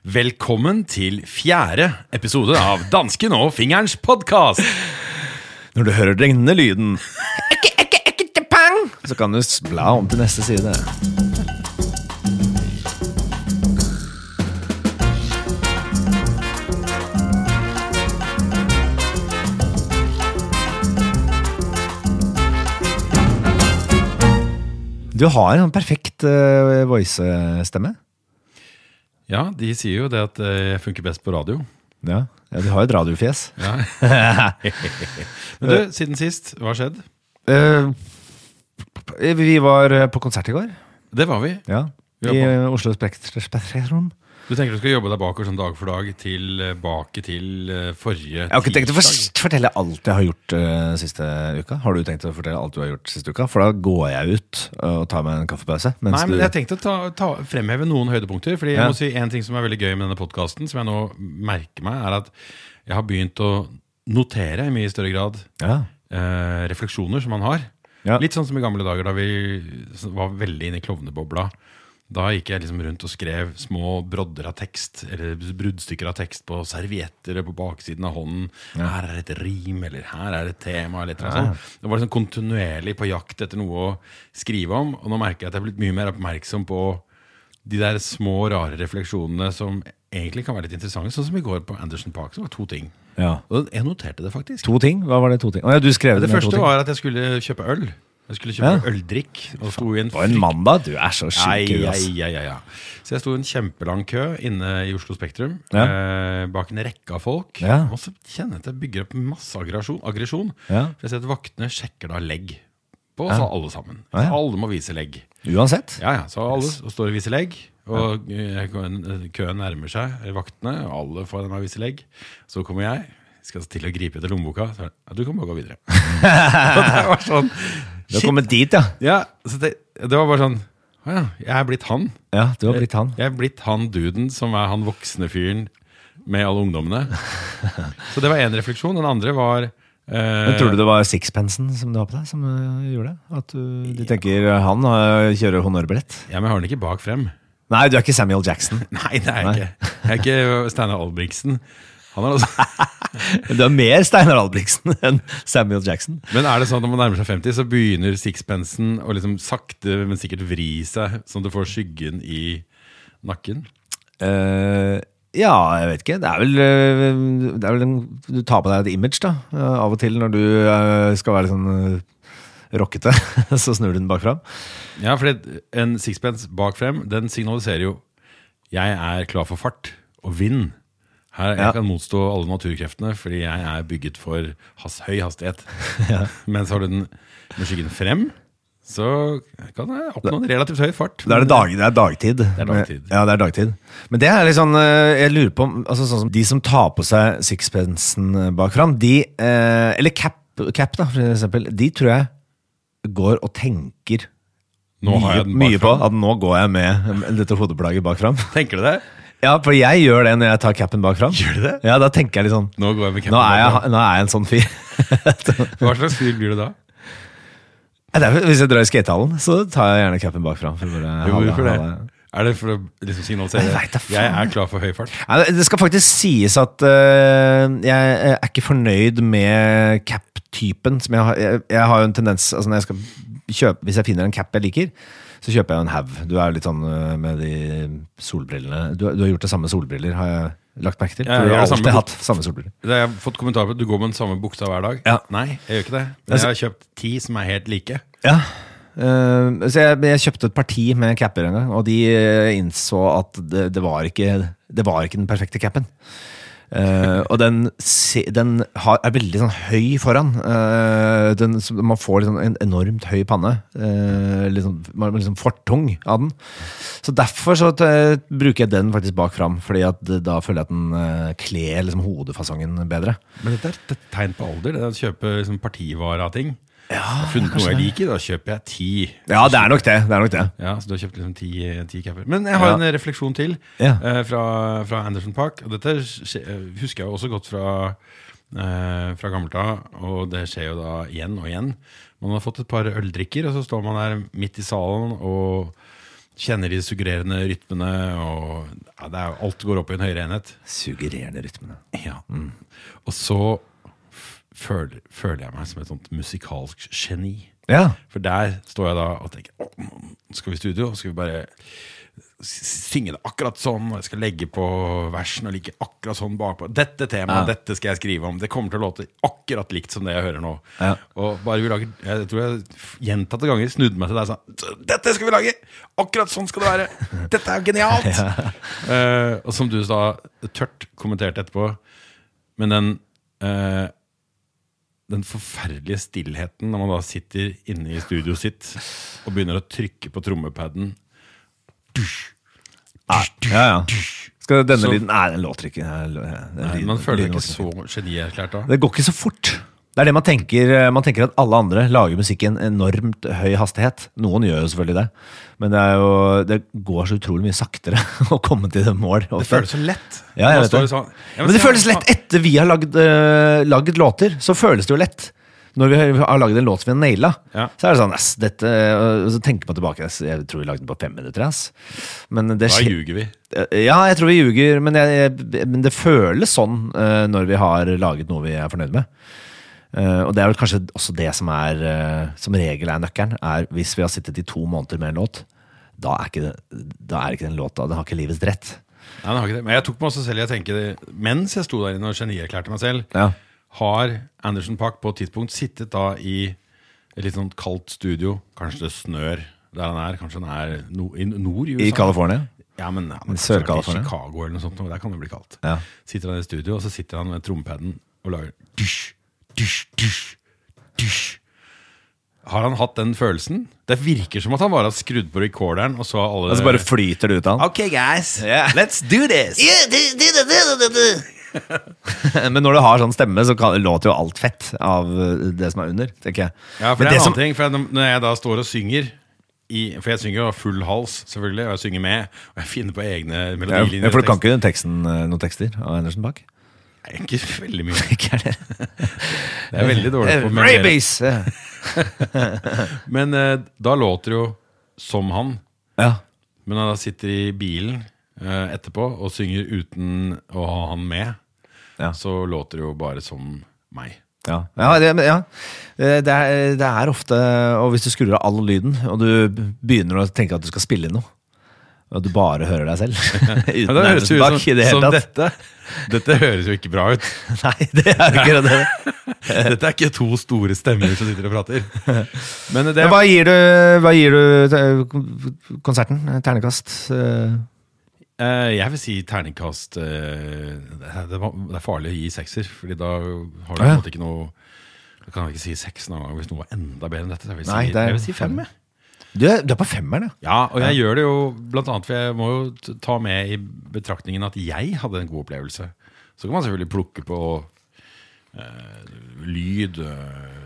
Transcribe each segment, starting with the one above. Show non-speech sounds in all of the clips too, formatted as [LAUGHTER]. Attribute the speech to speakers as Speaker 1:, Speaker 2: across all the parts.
Speaker 1: Velkommen til fjerde episode av Dansken og fingerens podkast.
Speaker 2: Når du hører denne lyden Så kan du bla om til neste side. Du har en perfekt uh, voice-stemme.
Speaker 1: Ja, de sier jo det at eh, jeg funker best på radio.
Speaker 2: Ja. ja, de har et radiofjes.
Speaker 1: Ja. [LAUGHS] Men du, siden sist, hva har skjedd?
Speaker 2: Eh, vi var på konsert i går.
Speaker 1: Det var vi.
Speaker 2: Ja, I eh, Oslo Spektrum.
Speaker 1: Du tenker du skal jobbe deg bakover sånn dag for dag tilbake til forrige forrige
Speaker 2: Jeg har ikke tenkt å fortelle alt jeg har gjort uh, siste uka. Har du tenkt å fortelle alt du har gjort siste uka? For da går jeg ut og tar meg en kaffepause.
Speaker 1: Nei, men
Speaker 2: du
Speaker 1: jeg tenkte å ta, ta, fremheve noen høydepunkter. Fordi jeg
Speaker 2: Ja.
Speaker 1: må si En ting som er veldig gøy med denne podkasten, som jeg nå merker meg, er at jeg har begynt å notere i mye større grad
Speaker 2: ja.
Speaker 1: uh, refleksjoner som man har.
Speaker 2: Ja.
Speaker 1: Litt sånn som i gamle dager da vi var veldig inne i klovnebobla. Da gikk jeg liksom rundt og skrev små brodder av tekst, eller bruddstykker av tekst på servietter eller på baksiden av hånden. Her er et rim, eller her er et tema, eller et eller annet sånt. Det var liksom kontinuerlig på jakt etter noe å skrive om. Og nå merker jeg at jeg er blitt mye mer oppmerksom på de der små, rare refleksjonene som egentlig kan være litt interessante. Sånn som i går på Anderson Park, så var det to ting.
Speaker 2: ja.
Speaker 1: Og jeg noterte det faktisk.
Speaker 2: To ting? Hva var det to ting? Å ja, du skrev
Speaker 1: Det
Speaker 2: to
Speaker 1: første var at jeg skulle kjøpe øl. Jeg skulle kjøpe
Speaker 2: Ja.
Speaker 1: øldrikk. Og sto i en
Speaker 2: På en mandag? Du er så sjuk ja, ja,
Speaker 1: ai. Så jeg sto i en kjempelang kø inne i Oslo Spektrum.
Speaker 2: Ja.
Speaker 1: Eh, bak en rekke av folk.
Speaker 2: Ja.
Speaker 1: Og så kjenner jeg at jeg bygger opp masse aggresjon.
Speaker 2: Ja.
Speaker 1: For jeg ser at vaktene sjekker da legg på oss alle sammen.
Speaker 2: Ja, ja.
Speaker 1: Alle må vise legg.
Speaker 2: Uansett.
Speaker 1: Ja, ja, Så alle står og viser legg. Og eh, køen nærmer seg vaktene, og alle får dem å vise legg. Så kommer jeg, skal til å gripe etter lommeboka. Så er det, ja, du kan bare gå videre. [LAUGHS] det var sånn
Speaker 2: Du har kommet dit, ja.
Speaker 1: Ja, så det, det var bare sånn Å ja, jeg er blitt han.
Speaker 2: Ja, du har blitt han.
Speaker 1: Jeg er blitt han duden som er han voksne fyren med alle ungdommene. [LAUGHS] Så det var én refleksjon. Den andre var eh,
Speaker 2: Men Tror du det var sixpensen som du har på deg, som uh, gjorde det? At du, du tenker uh, han kjører honnørbillett?
Speaker 1: Ja, men jeg har den ikke bak frem.
Speaker 2: Nei, du er ikke Samuel Jackson. [LAUGHS]
Speaker 1: Nei, det er jeg ikke. Jeg er ikke Steinar Albrigtsen. [LAUGHS]
Speaker 2: Du er mer Steinar Albrigtsen enn Samuel Jackson.
Speaker 1: Men er det sånn at når man nærmer seg 50, så begynner sixpensen å liksom sakte, men sikkert vri seg, sånn at du får skyggen i nakken?
Speaker 2: Uh, ja, jeg vet ikke. Det er vel, eh, det er vel en, Du tar på deg et image, da. eh, av og til når du skal være litt sånn rockete. [LAUGHS] så snur du den bakfra.
Speaker 1: Ja, for en sixpence bak frem, den signaliserer jo Jeg er klar for fart og vind. Her, jeg
Speaker 2: Ja.
Speaker 1: kan motstå alle naturkreftene fordi jeg er bygget for has, høy hastighet. [LAUGHS] Men så har du den med skyggen frem, så kan jeg oppnå en relativt høy fart.
Speaker 2: Da er det, dag, det er dagtid.
Speaker 1: er dagtid.
Speaker 2: Ja, det er dagtid. Men det er litt sånn eh, Jeg lurer på altså, sånn som De som tar på seg sixpensen bak fram, de eh, Eller cap, cap, da, for eksempel. De tror jeg går og tenker mye, mye på at nå går jeg med dette hodeplagget bak fram.
Speaker 1: Tenker du det?
Speaker 2: Ja, for jeg gjør det når jeg tar capen bak fram.
Speaker 1: Gjør du det?
Speaker 2: Ja, da tenker jeg litt sånn
Speaker 1: Nå går jeg med capen
Speaker 2: Nå er jeg, nå er jeg en sånn fyr. [LAUGHS]
Speaker 1: Hva slags fyr blir du da?
Speaker 2: Ja, det er, hvis jeg drar i skatehallen, så tar jeg gjerne capen bak fram.
Speaker 1: Jo, hvorfor det? Er det for å liksom signalisere
Speaker 2: Jeg
Speaker 1: jeg er klar for høy fart?
Speaker 2: Ja, det skal faktisk sies at uh, jeg er ikke fornøyd med cap-typen. Jeg, jeg, jeg har jo en tendens altså når jeg skal kjøpe, Hvis jeg finner en cap jeg liker, så kjøper jeg en haug. Du er jo litt sånn øh, med de solbrillene du, du har gjort det samme solbriller, har jeg lagt merke til.
Speaker 1: Ja, jeg
Speaker 2: har
Speaker 1: samme
Speaker 2: alltid hatt samme solbriller.
Speaker 1: Det har jeg fått kommentar på at du går med den samme buksa hver dag.
Speaker 2: Ja.
Speaker 1: Nei, jeg gjør ikke det. Men jeg har kjøpt ti som er helt like.
Speaker 2: Ja. Uh, så jeg, jeg kjøpte et parti med capper en gang, og de øh, innså at det, det, var ikke, det var ikke den perfekte capen. Eh, og den, se, den har, er veldig sånn høy foran. Uh, den, man får liksom en enormt høy panne. Uh, liksom, man blir liksom fortung av den. Så derfor så bruker jeg den faktisk bak fram, Fordi da føler jeg at den uh, kler liksom hodefasongen bedre.
Speaker 1: Men dette er et tegn på alder. Det er å kjøpe liksom, partivare av ting. Jeg har funnet noe jeg liker, da kjøper jeg ti.
Speaker 2: Ja, det er nok det. det, er nok det.
Speaker 1: Ja, Så du har kjøpt liksom ti, ti capper. Men jeg har
Speaker 2: Ja.
Speaker 1: en refleksjon til
Speaker 2: Ja.
Speaker 1: uh, fra, fra Anderson Park. Og dette eh, husker jeg også godt fra, uh, fra gammelt av, og det skjer jo da igjen og igjen. Man har fått et par øldrikker, og så står man der midt i salen og kjenner de suggererende rytmene, og ja, det er, alt går opp i en høyere enhet.
Speaker 2: Suggererende rytmene.
Speaker 1: Ja. Og så føler, føler jeg meg som et sånt musikalsk geni.
Speaker 2: Ja.
Speaker 1: For der står jeg da og tenker «Å, nå skal vi i studio, skal vi bare synge det akkurat sånn, og jeg skal legge på versen og like akkurat sånn bakpå. Dette temaet,
Speaker 2: Ja.
Speaker 1: dette skal jeg skrive om. Det kommer til å låte akkurat likt som det jeg hører nå.
Speaker 2: Ja.
Speaker 1: Og bare vi lager Jeg tror jeg gjentatte ganger snudde meg til deg og sa Dette skal vi lage! Akkurat sånn skal det være! Dette er jo genialt! [LAUGHS] Uh, og som du da tørt kommenterte etterpå, men den eh, den forferdelige stillheten når man da sitter inne i studioet sitt og begynner å trykke på trommepaden
Speaker 2: Ja, ja. Skal denne
Speaker 1: Så-
Speaker 2: lyden Nei, den låter ikke. Den
Speaker 1: Nei,
Speaker 2: lyden-
Speaker 1: Man føler
Speaker 2: seg
Speaker 1: ikke så genierklært da.
Speaker 2: Det går ikke så fort. Det er det man tenker. Man tenker at alle andre lager musikk i en enormt høy hastighet. Noen gjør jo selvfølgelig det, men det, jo, det går så utrolig mye saktere [LAUGHS] å komme til det mål.
Speaker 1: Det føles så lett.
Speaker 2: Ja, jeg vet det.
Speaker 1: sånn, Jeg
Speaker 2: Men det føles lett etter vi har lagd, uh, lagd låter. Så føles det jo lett. Når vi har- lagd en låt som vi har naila,
Speaker 1: Ja.
Speaker 2: så er det sånn ass, dette, Så tenker man tilbake Jeg tror vi lagde den på fem minutter. Ass. Men det
Speaker 1: Da ljuger vi.
Speaker 2: Ja, jeg tror vi ljuger, men, jeg, men det føles sånn uh, når vi har laget noe vi er fornøyd med. Eh, og det er vel kanskje også det som er uh, Som regel er nøkkelen. Er Hvis vi har sittet i to måneder med en låt, da er ikke, da er ikke den låta Den har ikke livets rett.
Speaker 1: Nei, den har ikke det. Men jeg tok meg også selv i å tenke det Mens jeg sto der inne og genierklærte meg selv,
Speaker 2: Ja.
Speaker 1: har Anderson Pack på et tidspunkt sittet da i et litt sånn kaldt studio. Kanskje det snør der han er. Kanskje han er no, i nord i USA.
Speaker 2: I California.
Speaker 1: Ja, men ja, men
Speaker 2: I.
Speaker 1: Chicago eller noe sånt. Der kan det bli kaldt.
Speaker 2: Ja.
Speaker 1: Sitter han i studio, og så sitter han med trompepaden og lager dysj, dysj, dysj, dysj. Har han hatt den følelsen? Det virker som at han bare har skrudd på recorderen, og så har alle
Speaker 2: Og så bare flyter det ut av han.
Speaker 1: Ok, guys.
Speaker 2: Yeah.
Speaker 1: Let's do this. [LAUGHS]
Speaker 2: Men når du har sånn stemme, så kan, låter jo alt fett av eh, det som er under. tenker jeg
Speaker 1: Ja, for
Speaker 2: Men
Speaker 1: det er en
Speaker 2: som-
Speaker 1: annen ting, for jeg- når jeg da står og synger i, For jeg synger jo av full hals, selvfølgelig, og jeg synger med. Og jeg finner på egne
Speaker 2: ja,
Speaker 1: melodilinjer.
Speaker 2: ja, For du kan ikke teksten, eh, noen tekster av Andersen Bach?
Speaker 1: Nei, Ikke veldig mye. [LAUGHS]
Speaker 2: Ikke er det?
Speaker 1: Jeg er veldig [LAUGHS] dårlig på å memorere. [LAUGHS] Men eh, da låter det jo som han.
Speaker 2: ja.
Speaker 1: Men når han da sitter i bilen eh, etterpå og synger uten å ha han med,
Speaker 2: Ja.
Speaker 1: så låter det jo bare som meg.
Speaker 2: Ja, ja, det, ja. Eh, Det, er, det er ofte Og hvis du skrur av all lyden, og du begynner å tenke at du skal spille inn noe, og du bare hører deg selv [LAUGHS] uten
Speaker 1: det høres jo ut som,
Speaker 2: det
Speaker 1: som dette. Dette høres jo ikke bra ut. [LAUGHS]
Speaker 2: Nei, det er ikke det.
Speaker 1: Dette er ikke to store stemmer som sitter og prater. Men det
Speaker 2: hva gir du, hva gir du konserten? Ternekast? Eh,
Speaker 1: Eh, jeg vil si terningkast eh, det, er, farlig å gi sekser, Fordi da har du på en måte ikke noe Da kan jeg ikke si seks hvis noe var enda bedre enn dette. så Jeg vil si,
Speaker 2: Nei, det er-
Speaker 1: jeg vil si fem. Jeg.
Speaker 2: Du, er, du er på femmeren, ja.
Speaker 1: Ja, og jeg gjør det jo blant annet for jeg må jo ta med i betraktningen at jeg hadde en god opplevelse. Så kan man selvfølgelig plukke på eh, lyd eh,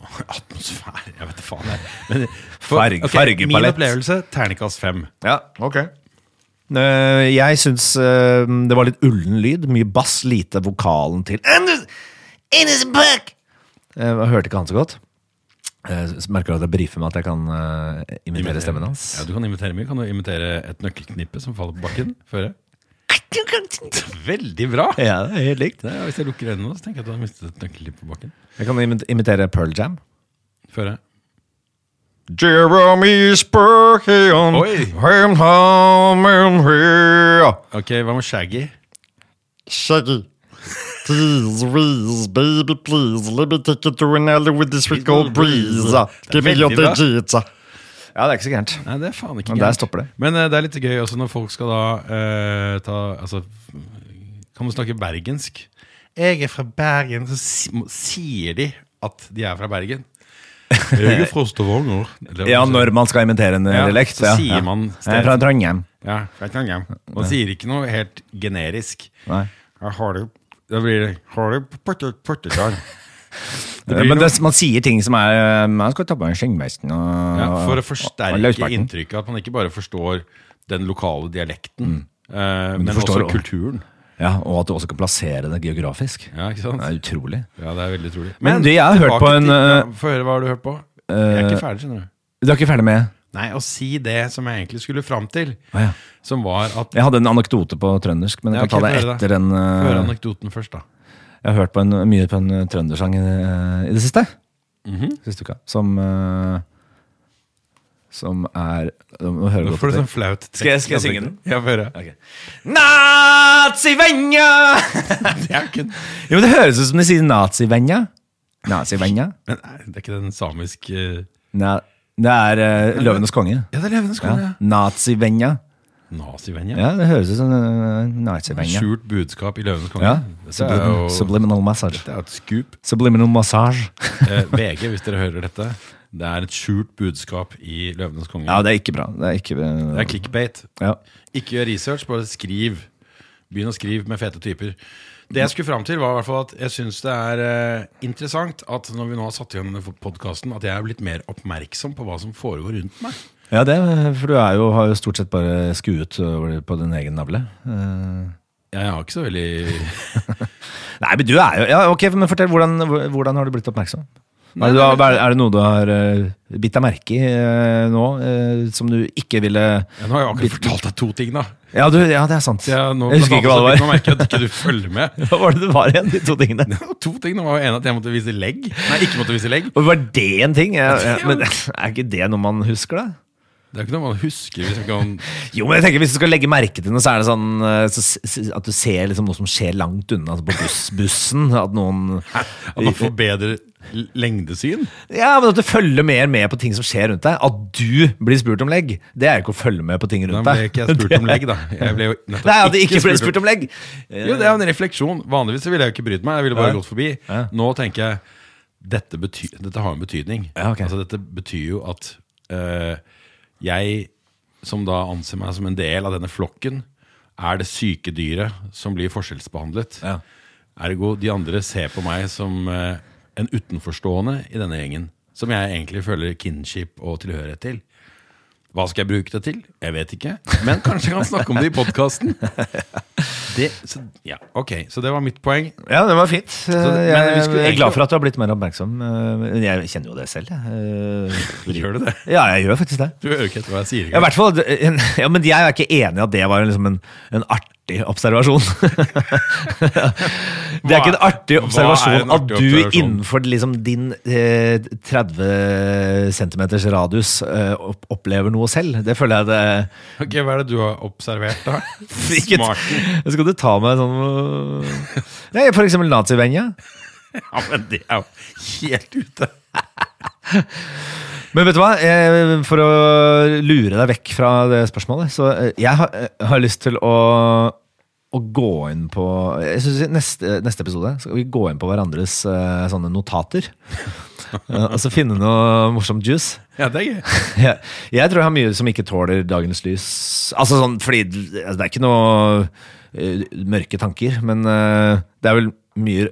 Speaker 1: [LAUGHS] Atmosfære Jeg vet da faen. Jeg. Men, for,
Speaker 2: Farg-
Speaker 1: okay,
Speaker 2: fargepalett.
Speaker 1: Min opplevelse terningkast fem.
Speaker 2: Ja, ok Eh, Jeg syns det var litt ullen lyd. Mye bass, lite vokalen til Anders- Anderson Buck! Jeg hørte ikke han så godt. Eh, så merker du at jeg brifer meg at jeg kan uh, imitere stemmen hans?
Speaker 1: Ja, Du kan imitere mye. Kan du imitere et nøkkelknippe som faller på bakken? Føre? [LAUGHS] Veldig bra!
Speaker 2: Ja, det er helt likt.
Speaker 1: Er, hvis jeg lukker øynene nå, så tenker jeg at du har mistet et nøkkelknippe på bakken.
Speaker 2: Jeg kan imitere Pearl Jam.
Speaker 1: Føre.
Speaker 2: Jeremy Spurkeon.
Speaker 1: Ok, hva med Shaggy?
Speaker 3: Shaggy. Please, please, baby, please. Let me take you to an alley with this sweet cold breeze. Give me your digits.
Speaker 2: Ja, det er ikke så gærent.
Speaker 1: Nei, det er faen ikke
Speaker 2: Men der
Speaker 1: gærent.
Speaker 2: stopper det.
Speaker 1: Men eh, det er litt gøy også når folk skal da eh, ta Altså, kan du snakke bergensk? Jeg er fra Bergen, så si, må- sier de at de er fra Bergen. Jeg er fra Stavanger.
Speaker 2: Ja, når man skal imitere en
Speaker 1: Ja,
Speaker 2: dialekt.
Speaker 1: så
Speaker 2: ja,
Speaker 1: sier man
Speaker 2: Jeg er fra Trondheim.
Speaker 1: Ja, fra Trondheim. Man sier ikke noe helt generisk.
Speaker 2: Nei.
Speaker 1: Jeg har det Da blir det Har du pottetall? [LAUGHS]
Speaker 2: Men det, man sier ting som er eh, Man skal ta på en skinnvesten og
Speaker 1: Ja, for å forsterke inntrykket. At man ikke bare forstår den lokale dialekten, mm. men,
Speaker 2: men
Speaker 1: også kulturen.
Speaker 2: Ja, Og at du også kan plassere det geografisk.
Speaker 1: Ja, ikke sant?
Speaker 2: Det er utrolig.
Speaker 1: Ja, det er veldig utrolig.
Speaker 2: Men du, jeg har hørt på en,
Speaker 1: til- ja,
Speaker 2: eh,
Speaker 1: Få høre hva har du hørt på. Jeg er ikke ferdig, skjønner du.
Speaker 2: Du er ikke ferdig med
Speaker 1: Nei, å si det som jeg egentlig skulle fram til.
Speaker 2: ah, ja.
Speaker 1: Som var at
Speaker 2: Jeg hadde en anekdote på trøndersk, men jeg
Speaker 1: Ja,
Speaker 2: kan ta det etter den. en
Speaker 1: Hør
Speaker 2: eh,
Speaker 1: anekdoten først, da.
Speaker 2: Jeg har hørt på en, mye på en eh, trøndersang i, i det siste.
Speaker 1: Mhm.
Speaker 2: Siste uka. Som uh, Som er Nå hører du
Speaker 1: får du sånn flaut
Speaker 2: Skal jeg- skal jeg synge
Speaker 1: den? Ja, få høre.
Speaker 2: Nazivenja! [LAUGHS]
Speaker 1: Det er ikke
Speaker 2: Jo, men det høres ut som de sier nazivenja. Nazivenja?
Speaker 1: Men nei, det er ikke den samiske eh,
Speaker 2: Na, det er uh, Løvenes konge.
Speaker 1: Ja, det er
Speaker 2: Løvenes
Speaker 1: konge. ja.
Speaker 2: Nazivenja.
Speaker 1: Nazivenja? ja.
Speaker 2: Ja, det høres ut som uh, nazivenja.
Speaker 1: Skjult budskap i Løvenes konge.
Speaker 2: Ja.
Speaker 1: Er jo
Speaker 2: subliminal massage.
Speaker 1: det er et scoop.
Speaker 2: Subliminal massage. [LAUGHS]
Speaker 1: Eh, VG, hvis dere hører dette. Det er et skjult budskap i Løvenes konge.
Speaker 2: Ja, det er ikke bra. Det er ikke
Speaker 1: Det er clickbait.
Speaker 2: ja.
Speaker 1: Ikke gjør research, bare skriv. Begynn å skrive med fete typer. Det jeg skulle fram til, var i hvert fall at jeg syns det er eh, interessant at når vi nå har satt i gang denne podkasten, at jeg er blitt mer oppmerksom på hva som foregår rundt meg.
Speaker 2: Ja, det, for du er jo, har jo stort sett bare skuet over på din egen navle. Eh,
Speaker 1: Jeg har ikke så veldig [LAUGHS]
Speaker 2: Nei, men du er jo Ja, ok, men fortell, hvordan, hvordan har du blitt oppmerksom? Er det, er, det noe du har uh, bitt deg merke i uh, nå, uh, som du ikke ville
Speaker 1: ja, Nå har jeg akkurat fortalt deg to ting, da.
Speaker 2: Ja, du, ja det er sant.
Speaker 1: Ja, nå,
Speaker 2: jeg husker ikke hva det
Speaker 1: Nå
Speaker 2: var.
Speaker 1: merker jeg at ikke du følger med. [LAUGHS]
Speaker 2: Hva var det det var igjen, de to tingene?
Speaker 1: Ja, [LAUGHS] to ting. Det var en at jeg måtte vise legg. Nei, ikke måtte vise legg.
Speaker 2: Og Var det en ting? Men [LAUGHS] er ikke det noe man husker, da?
Speaker 1: Det er ikke noe man husker hvis kan
Speaker 2: Jo, men jeg tenker Hvis du skal legge merke til noe, så er det sånn så, at du ser liksom noe som skjer langt unna. Altså på buss, bussen. At noen
Speaker 1: At man får bedre lengdesyn.
Speaker 2: Ja, men At du følger mer med på ting som skjer rundt deg. At du blir spurt om legg, det er jo ikke å følge med på ting rundt deg.
Speaker 1: Da ble ikke jeg spurt om legg, da. Jeg ble jo [LAUGHS] nettopp
Speaker 2: Nei, at du ikke ble spurt om legg!
Speaker 1: Jo, det er jo en refleksjon. Vanligvis ville jeg jo ikke brydd meg. Jeg ville bare
Speaker 2: Ja.
Speaker 1: gått forbi.
Speaker 2: Ja.
Speaker 1: Nå tenker jeg dette, bety dette har en betydning.
Speaker 2: Ja.
Speaker 1: Altså Dette betyr jo at eh, jeg, som da anser meg som en del av denne flokken, er det syke dyret som blir forskjellsbehandlet.
Speaker 2: Ja.
Speaker 1: Ergo de andre ser på meg som eh, en utenforstående i denne gjengen. Som jeg egentlig føler kinship og tilhørighet til. Hva skal jeg bruke det til? Jeg vet ikke. Men kanskje jeg kan snakke om det i podkasten. [LAUGHS] Ja, ok, så det var mitt poeng.
Speaker 2: Ja, det var fint.
Speaker 1: Så,
Speaker 2: jeg,
Speaker 1: skulle
Speaker 2: jeg er glad for at du har blitt mer oppmerksom. Eh, Jeg kjenner jo det selv, jeg. Eh,
Speaker 1: Gjør du det?
Speaker 2: Ja, jeg gjør faktisk det.
Speaker 1: Du hører ikke etter hva jeg sier.
Speaker 2: Ja, i hvert fall, [LAUGHS] ja, men jeg er ikke enig i at det var liksom en, en artig observasjon. [LAUGHS] det er ikke en artig
Speaker 1: er
Speaker 2: observasjon
Speaker 1: en
Speaker 2: at du
Speaker 1: observasjon?
Speaker 2: innenfor liksom din eh, 30 cm radius eh, opplever noe selv. Det føler jeg det
Speaker 1: Ok, Hva er det du har observert, da? [LAUGHS] Smarten.
Speaker 2: Skal du ta meg sånn Nei, For eksempel nazivenja. [LAUGHS]
Speaker 1: Ja, men det er jo helt ute.
Speaker 2: Men vet du hva? Eh, For å lure deg vekk fra det spørsmålet, så eh, jeg har, jeg har lyst til å, å gå inn på Jeg synes neste, neste episode skal vi gå inn på hverandres uh, sånne notater. uh, og så finne noe morsomt juice.
Speaker 1: Ja, det er gøy. [LAUGHS]
Speaker 2: Jeg, jeg tror jeg har mye som ikke tåler dagens lys. Altså sånn, fordi altså, Det er ikke noe uh, mørke tanker, men eh, det er vel mye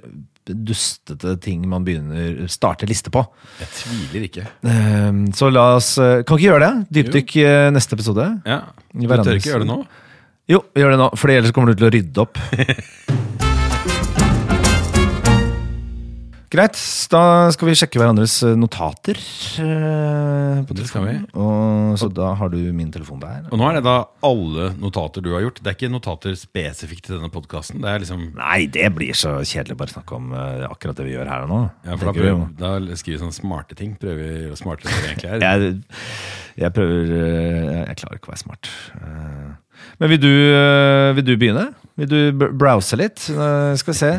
Speaker 2: dustete ting man begynner starter liste på.
Speaker 1: Jeg tviler ikke.
Speaker 2: Så la oss Kan ikke gjøre det? Dypdykk neste episode.
Speaker 1: Ja, Du tør ikke gjøre det nå?
Speaker 2: Jo, gjør det nå, for ellers kommer du til å rydde opp. [LAUGHS] Greit, da skal vi sjekke hverandres eh, notater. eh, på
Speaker 1: Det skal
Speaker 2: vi. Og, så da har du min telefon der.
Speaker 1: Og nå er det da alle notater du har gjort. Det er ikke notater spesifikt til denne podkasten. Liksom
Speaker 2: Nei, det blir så kjedelig bare å snakke om eh, akkurat det vi gjør her og nå.
Speaker 1: ja, for da, prøver, da skriver vi sånne smarte ting. Prøver vi å gjøre smartere enn egentlig er.
Speaker 2: jeg, jeg prøver eh, Jeg klarer ikke å være smart. Men vil du, vil du begynne? Vil du browse litt? Uh, Skal vi se.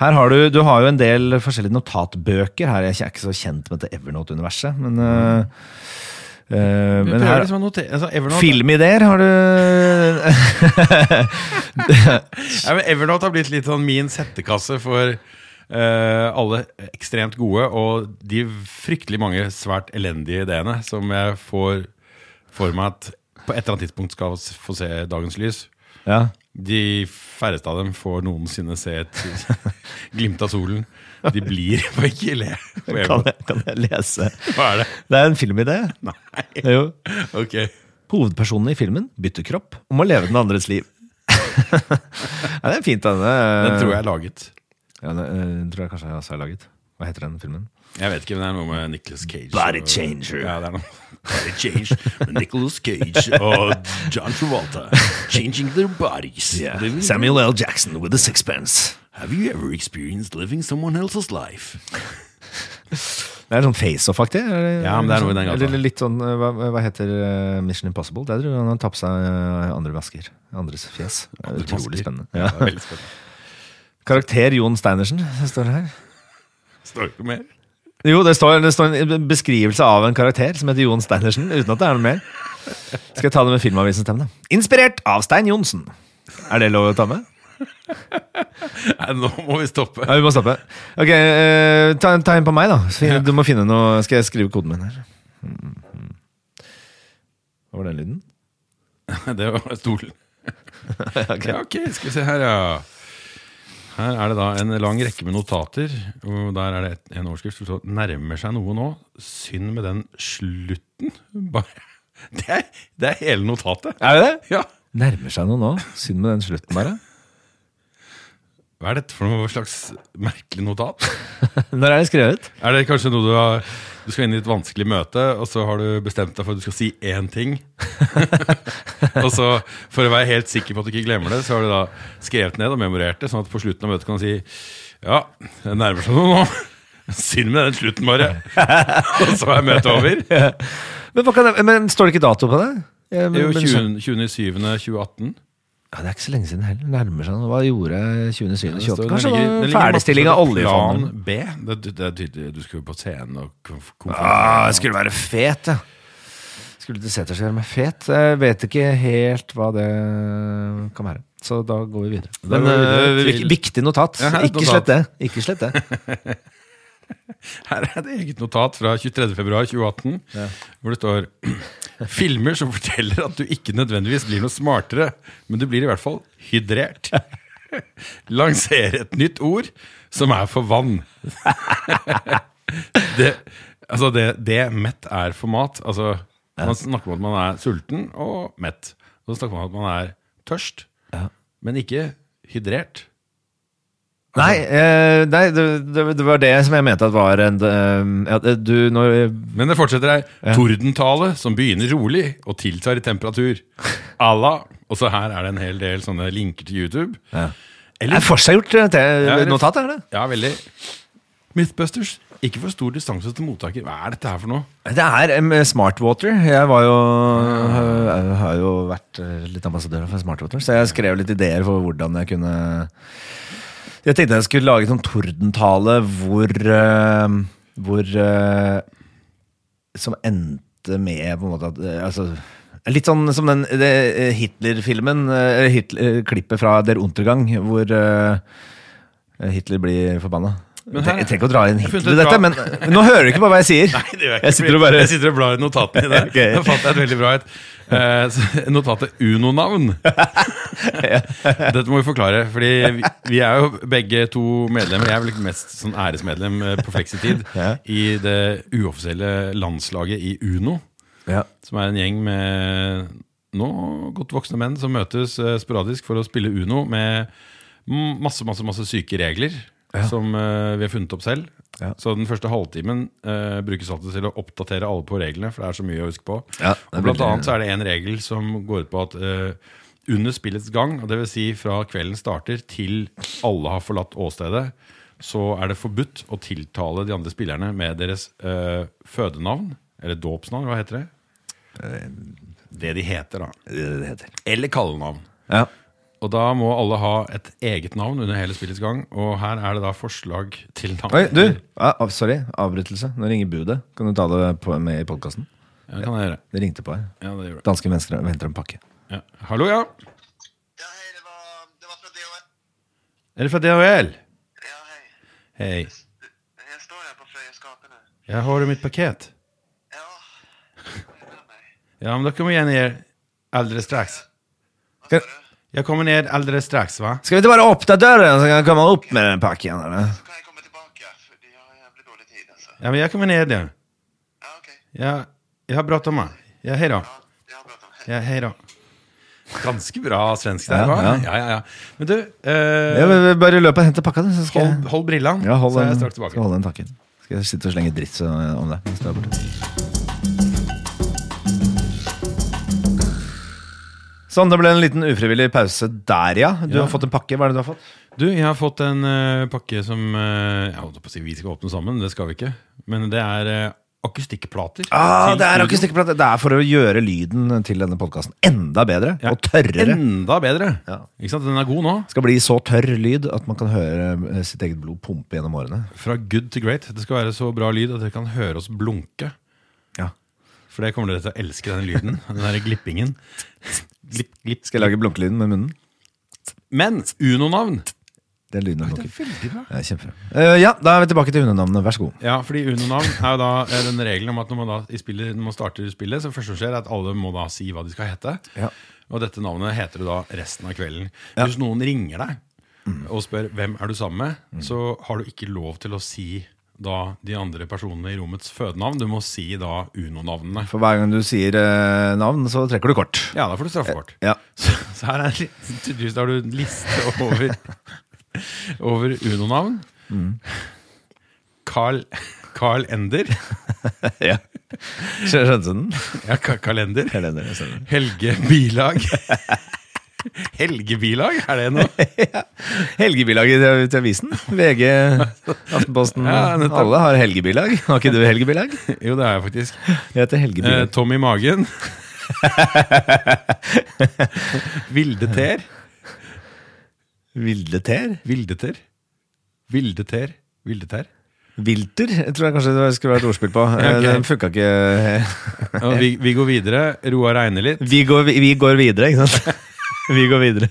Speaker 2: Her har du, du har jo en del forskjellige notatbøker. Her er jeg ikke så kjent med dette Evernote-universet, men uh,
Speaker 1: Uh,
Speaker 2: Men her
Speaker 1: liksom notere altså
Speaker 2: Filmideer har du [LAUGHS]
Speaker 1: ja, men Evernote har blitt litt sånn min settekasse for Uh, alle ekstremt gode og de fryktelig mange svært elendige ideene som jeg får for meg at på et eller annet tidspunkt skal få se dagens lys.
Speaker 2: Ja.
Speaker 1: De færreste av dem får noensinne se et [LAUGHS] glimt av solen. De blir [LAUGHS] på ikke le. på
Speaker 2: Kan jeg, kan jeg lese?
Speaker 1: Hva er det?
Speaker 2: Det er en filmidé.
Speaker 1: Nei.
Speaker 2: Jo.
Speaker 1: Ok.
Speaker 2: Hovedpersonen i filmen bytter kropp og må leve den andres liv. [LAUGHS] ja, det er fint, denne.
Speaker 1: Den tror jeg er laget.
Speaker 2: Ja, den, eh, tror jeg kanskje jeg også har laget. Hva heter den filmen?
Speaker 1: Jeg vet ikke, men det er noe med Nicholas Cage.
Speaker 2: Body
Speaker 1: og-
Speaker 2: Changer.
Speaker 1: Ja, det er noe. Body Change med [LAUGHS] Nicholas Cage og John Travolta. Changing their bodies. Yeah.
Speaker 2: Samuel L. Jackson with a sixpence.
Speaker 1: Have you ever experienced living someone else's life? [LAUGHS]
Speaker 2: Det er sånn face-off-aktig?
Speaker 1: Ja, men det er noe i den gata.
Speaker 2: Eller litt sånn, eh, hva, hva heter eh, Mission Impossible? Der tror han har tatt på seg eh, andre masker. Andres fjes.
Speaker 1: Andre
Speaker 2: utrolig spennende.
Speaker 1: Ja,
Speaker 2: Ja.
Speaker 1: spennende.
Speaker 2: Karakter Jon Steinersen, står det her.
Speaker 1: Står ikke mer?
Speaker 2: Jo, det står, det står en beskrivelse av en karakter som heter Jon Steinersen, uten at det er noe mer. Skal jeg ta det med Filmavisens stemme? Inspirert av Stein Johnsen. Er det lov å ta med?
Speaker 1: Nei, nå må vi stoppe.
Speaker 2: Ja, vi må stoppe. Ok, eh, ta, ta en på meg, da. Du må finne noe Skal jeg skrive koden min her? Hva var den lyden? [LAUGHS]
Speaker 1: Det var stolen. [LAUGHS]
Speaker 2: Ok.
Speaker 1: Ja, ok, skal vi se her, ja. Her er det da en lang rekke med notater. Og der er det et, en overskrift som står 'Nærmer seg noe nå'. Synd med den slutten. [LAUGHS] Bare. Det er, det er hele notatet.
Speaker 2: Er det det?
Speaker 1: Ja.
Speaker 2: Nærmer seg noe nå. Synd med den slutten, bare.
Speaker 1: Hva er dette for noe slags merkelig notat? [LAUGHS]
Speaker 2: Når er det skrevet?
Speaker 1: Er det kanskje noe du har Du skal inn i et vanskelig møte, og så har du bestemt deg for at du skal si én ting. [LAUGHS] og så, for å være helt sikker på at du ikke glemmer det, så har du da skrevet ned og memorert det, sånn at på slutten av møtet kan du si Ja, det nærmer seg noe nå. Synd med den slutten, bare. [LAUGHS] og så er møtet over.
Speaker 2: Men, men står det ikke dato på det? Ja,
Speaker 1: er
Speaker 2: men-
Speaker 1: jo
Speaker 2: men-
Speaker 1: 20.07.2018.
Speaker 2: Ja, det er ikke så lenge siden heller. Nærmer seg. Hva gjorde 2027? Kanskje
Speaker 1: Den
Speaker 2: det var ferdigstilling av oljefondet?
Speaker 1: Plan B. Det, det, det er tydelig. Du skulle på scenen og konfirmere
Speaker 2: Ah, jeg skulle være fet, ja. Skulle til gjøre meg fet. Jeg vet ikke helt hva det kan være. Så da går vi videre. Men
Speaker 1: går vi videre
Speaker 2: øh,
Speaker 1: til-
Speaker 2: viktig notat.
Speaker 1: Ja, her
Speaker 2: Ikke
Speaker 1: notat.
Speaker 2: slett det. Ikke slett det. [LAUGHS] [LAUGHS]
Speaker 1: Her er et eget notat fra 23.2.2018, hvor det står [CLEARS THROAT] Filmer som forteller at du ikke nødvendigvis blir noe smartere, men du blir i hvert fall hydrert. [LAUGHS] Lansere et nytt ord som er for vann. [LAUGHS] det, altså det, det mett er for mat. Altså, man snakker om at man er sulten og mett. Og så snakker man om at man er tørst,
Speaker 2: Ja.
Speaker 1: men ikke hydrert.
Speaker 2: Nei, eh, nei det, det, det var det som jeg mente at var en eh, ja, Du, når
Speaker 1: Men det fortsetter her. Tordentale som begynner rolig og tiltar i temperatur. Allah. Og så her er det en hel del sånne linker til YouTube.
Speaker 2: ja.
Speaker 1: Eller
Speaker 2: Er forseggjort eh,
Speaker 1: Ja,
Speaker 2: notat, er det?
Speaker 1: Ja, veldig. Mythbusters. Ikke for stor distanse til mottaker. Hva er dette her for noe?
Speaker 2: Det er Smartwater. Jeg var jo, jeg har jo vært eh, litt ambassadør for Smartwater, så jeg skrev litt ideer for hvordan jeg kunne Jeg tenkte jeg skulle lage en sånn tordentale hvor uh, Hvor uh, Som endte med på en måte at uh, altså, Litt sånn som den Hitler-filmen, Hitler, klippet fra Der Untergang, hvor Hitler blir forbanna.
Speaker 1: Men
Speaker 2: Jeg trenger ikke å dra inn Hitler i dette, men nå hører du ikke på hva jeg sier.
Speaker 1: Nei, det gjør jeg
Speaker 2: Jeg
Speaker 1: ikke.
Speaker 2: sitter bare
Speaker 1: jeg sitter og blar i notatene dine. [LAUGHS]
Speaker 2: okay.
Speaker 1: Da fant jeg et veldig bra et. Eh, [LAUGHS] notatet Uno-navn. [LAUGHS] Dette må vi forklare, fordi vi, vi er jo begge to medlemmer. Jeg er vel mest sånn æresmedlem eh, på Fleksitid i det uoffisielle landslaget i Uno.
Speaker 2: Ja.
Speaker 1: Som er en gjeng med nå godt voksne menn som møtes eh, sporadisk for å spille Uno med masse masse, masse syke regler som eh, vi har funnet opp selv.
Speaker 2: Ja.
Speaker 1: Så den første halvtimen uh, brukes alltid til å oppdatere alle på reglene, for det er så mye å huske på.
Speaker 2: Ja,
Speaker 1: og blant
Speaker 2: veldig-
Speaker 1: annet så er det en regel som går ut på at uh, under spillets gang, dvs. si fra kvelden starter til alle har forlatt åstedet, så er det forbudt å tiltale de andre spillerne med deres uh, fødenavn, eller dåpsnavn, hva heter det? Det de heter, da.
Speaker 2: Det heter.
Speaker 1: Eller kallenavn.
Speaker 2: Ja.
Speaker 1: Og da må alle ha et eget navn under hele spillets gang. Og her er det da forslag til navn.
Speaker 2: Oi, du! Ah, sorry, avbrytelse. Nå ringer budet. Kan du ta det på, med i podkasten?
Speaker 1: Ja, det kan jeg gjøre.
Speaker 2: Det ringte på her.
Speaker 1: Ja, det gjør det.
Speaker 2: Danske mennesker venter en pakke.
Speaker 1: Ja. Hallo, ja.
Speaker 4: Ja, hei, det var, det var fra DHL.
Speaker 1: Er det fra DHL?
Speaker 4: Ja, hei.
Speaker 1: Hei.
Speaker 4: Jeg står her på Frøyeskapene.
Speaker 1: Ja, har du mitt paket?
Speaker 4: Ja, er med meg?
Speaker 1: Ja, men da kommer jeg ned aldri straks.
Speaker 4: Hva sa du?
Speaker 1: Jeg kommer ner alldeles strax, va?
Speaker 2: Skal vi ikke bare åpne døren, så kan jeg komme opp med den pakken? Eller?
Speaker 4: Så kan jeg komme tilbake, for de har jævlig dårlig tid, altså.
Speaker 1: Ja, men jeg kommer ner ja.
Speaker 4: Ja, ok.
Speaker 1: Ja, jeg har bråttom. Ja, hei da.
Speaker 4: Ja, jeg har pratet om. Hei.
Speaker 1: Ja, hei da. Ganske bra svensk der,
Speaker 2: Ja,
Speaker 1: hva?
Speaker 2: ja.
Speaker 1: Ja, ja, ja. Men du, eh,
Speaker 2: Bare løp og hent pakka, du. Så
Speaker 1: hold,
Speaker 2: jeg,
Speaker 1: hold brillene,
Speaker 2: ja, hold
Speaker 1: så er jeg
Speaker 2: straks
Speaker 1: straks
Speaker 2: skal
Speaker 1: tilbake.
Speaker 2: holde den takken. Skal jeg sitte og slenge dritt så, om det Sånn, det ble en liten ufrivillig pause der, ja. Du
Speaker 1: Ja.
Speaker 2: har fått en pakke. Hva er det du har fått?
Speaker 1: Du, jeg har fått en uh, pakke som uh, Jeg holdt på å si vi skal åpne sammen, det skal vi ikke. Men det er uh, akustikkplater.
Speaker 2: Ah, det er akustikkplater! Det er for å gjøre lyden til denne podkasten enda bedre
Speaker 1: Ja,
Speaker 2: og tørrere.
Speaker 1: Enda bedre.
Speaker 2: Ja.
Speaker 1: Ikke sant? Den er god nå.
Speaker 2: Skal bli så tørr lyd at man kan høre sitt eget blod pumpe gjennom årene.
Speaker 1: Fra good to great. Det skal være så bra lyd at dere kan høre oss blunke.
Speaker 2: Ja.
Speaker 1: For det kommer dere til å elske, den lyden. Den der glippingen. Glipp, glipp.
Speaker 2: Skal jeg lage blunkelyden med munnen?
Speaker 1: Men Uno-navn!
Speaker 2: Det er lyden av
Speaker 1: bra.
Speaker 2: Ja, kjempebra. Eh, ja, da er vi tilbake til hundenavnene. Vær så god.
Speaker 1: Ja, fordi Uno-navn er jo da eh, den regelen om at når man, da, i spillet, når man starter spillet, så første som skjer, er at alle må da si hva de skal hete.
Speaker 2: Ja.
Speaker 1: Og dette navnet heter du da resten av kvelden.
Speaker 2: Ja. Mm.
Speaker 1: Hvis noen ringer deg og spør hvem er du sammen med, så har du ikke lov til å si da de andre personene i rommets fødenavn. Du må si da Uno-navnene.
Speaker 2: For hver gang du sier eh, navn, så trekker du kort.
Speaker 1: Ja, da får du straffekort.
Speaker 2: Ja. [LAUGHS]
Speaker 1: Så, så her er liten- har du en liste over, [LAUGHS] over Uno-navn.
Speaker 2: Mm.
Speaker 1: Carl, Carl Ender. [LAUGHS]
Speaker 2: ja. Skjønte du den?
Speaker 1: Ja, Ka- Kalender.
Speaker 2: Kalender.
Speaker 1: Helge Bilag. [LAUGHS] Helge Bilag, er det noe? [LAUGHS]
Speaker 2: ja. Helgebilag til avisen. VG, Aftenposten.
Speaker 1: Ja,
Speaker 2: alle har helgebilag. Har ikke du helgebilag?
Speaker 1: Jo, det er jeg faktisk.
Speaker 2: Jeg heter
Speaker 1: Eh. Tom i magen. [LAUGHS] Vilde ter.
Speaker 2: Vildeter?
Speaker 1: Vildeter. Vildeter. Vildeter.
Speaker 2: Vilter jeg tror jeg kanskje det skulle vært ordspill på.
Speaker 1: Ja, ok.
Speaker 2: Eh, Den funka ikke.
Speaker 1: Vi, vi går videre. Roar regner litt.
Speaker 2: Vi går, vi går videre, ikke sant? Vi går videre.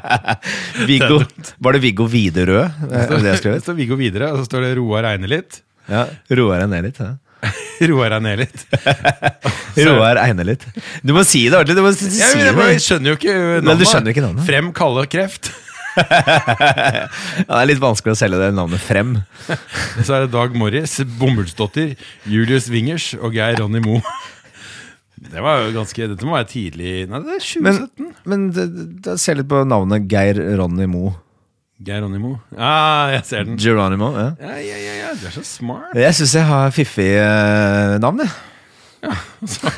Speaker 2: [LAUGHS] Viggo. Var det Viggo Widerøe? Er det
Speaker 1: står Viggo går videre, og så står det Roar Eine litt.
Speaker 2: Ja. Roar deg ned litt. Ja. [LAUGHS]
Speaker 1: Roar regner litt. [LAUGHS]
Speaker 2: Roar Eine litt. Du må si det ordentlig. Du må si ja,
Speaker 1: men,
Speaker 2: det.
Speaker 1: jeg skjønner jo ikke navnet.
Speaker 2: Du skjønner ikke navnet.
Speaker 1: Frem kalle kreft.
Speaker 2: Ja, det er litt vanskelig å selge det navnet frem.
Speaker 1: Så er det Dag Morris, Bomullsdotter, Julius Wingers og Geir Ronny Moe. Det var jo ganske, Dette må være tidlig Nei, det er 2017.
Speaker 2: Men, men det- det- se litt på navnet Geir Ronny Moe.
Speaker 1: Moe. Ja, jeg ser den.
Speaker 2: Geronimo. Ja.
Speaker 1: Ja, ja, ja, ja, du er så smart.
Speaker 2: Jeg syns jeg har fiffig eh, navn, jeg. [LAUGHS]
Speaker 1: Så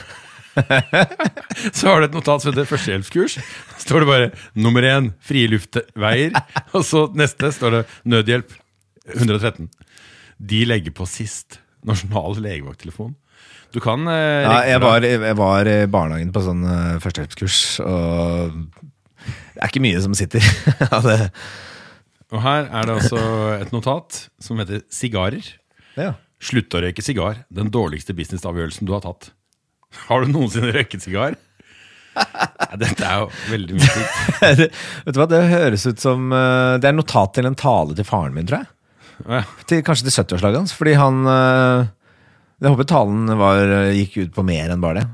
Speaker 1: [LAUGHS] så har du et notat som heter førstehjelpskurs. Så står det bare nummer én frie luftveier. [LAUGHS] Og så neste står det nødhjelp 113. De legger på sist. Nasjonal legevakttelefon. Du kan uh,
Speaker 2: Ja, jeg, var, jeg var i barnehagen på sånn uh, førstehjelpskurs, og det er ikke mye som sitter [LAUGHS] av det.
Speaker 1: Og her er det altså et notat som heter sigarer.
Speaker 2: Ja.
Speaker 1: Slutt å røyke sigar. Den dårligste businessavgjørelsen du har tatt. Har du noensinne røyket sigar? Ja, dette er jo veldig mye. [LAUGHS]
Speaker 2: Vet du hva, Det høres ut som eh, Det er notat til en tale til faren min, tror jeg.
Speaker 1: Ja.
Speaker 2: Til, kanskje til 70-årslaget hans. Fordi han Jeg håper talen var, eh, gikk ut på mer enn bare det.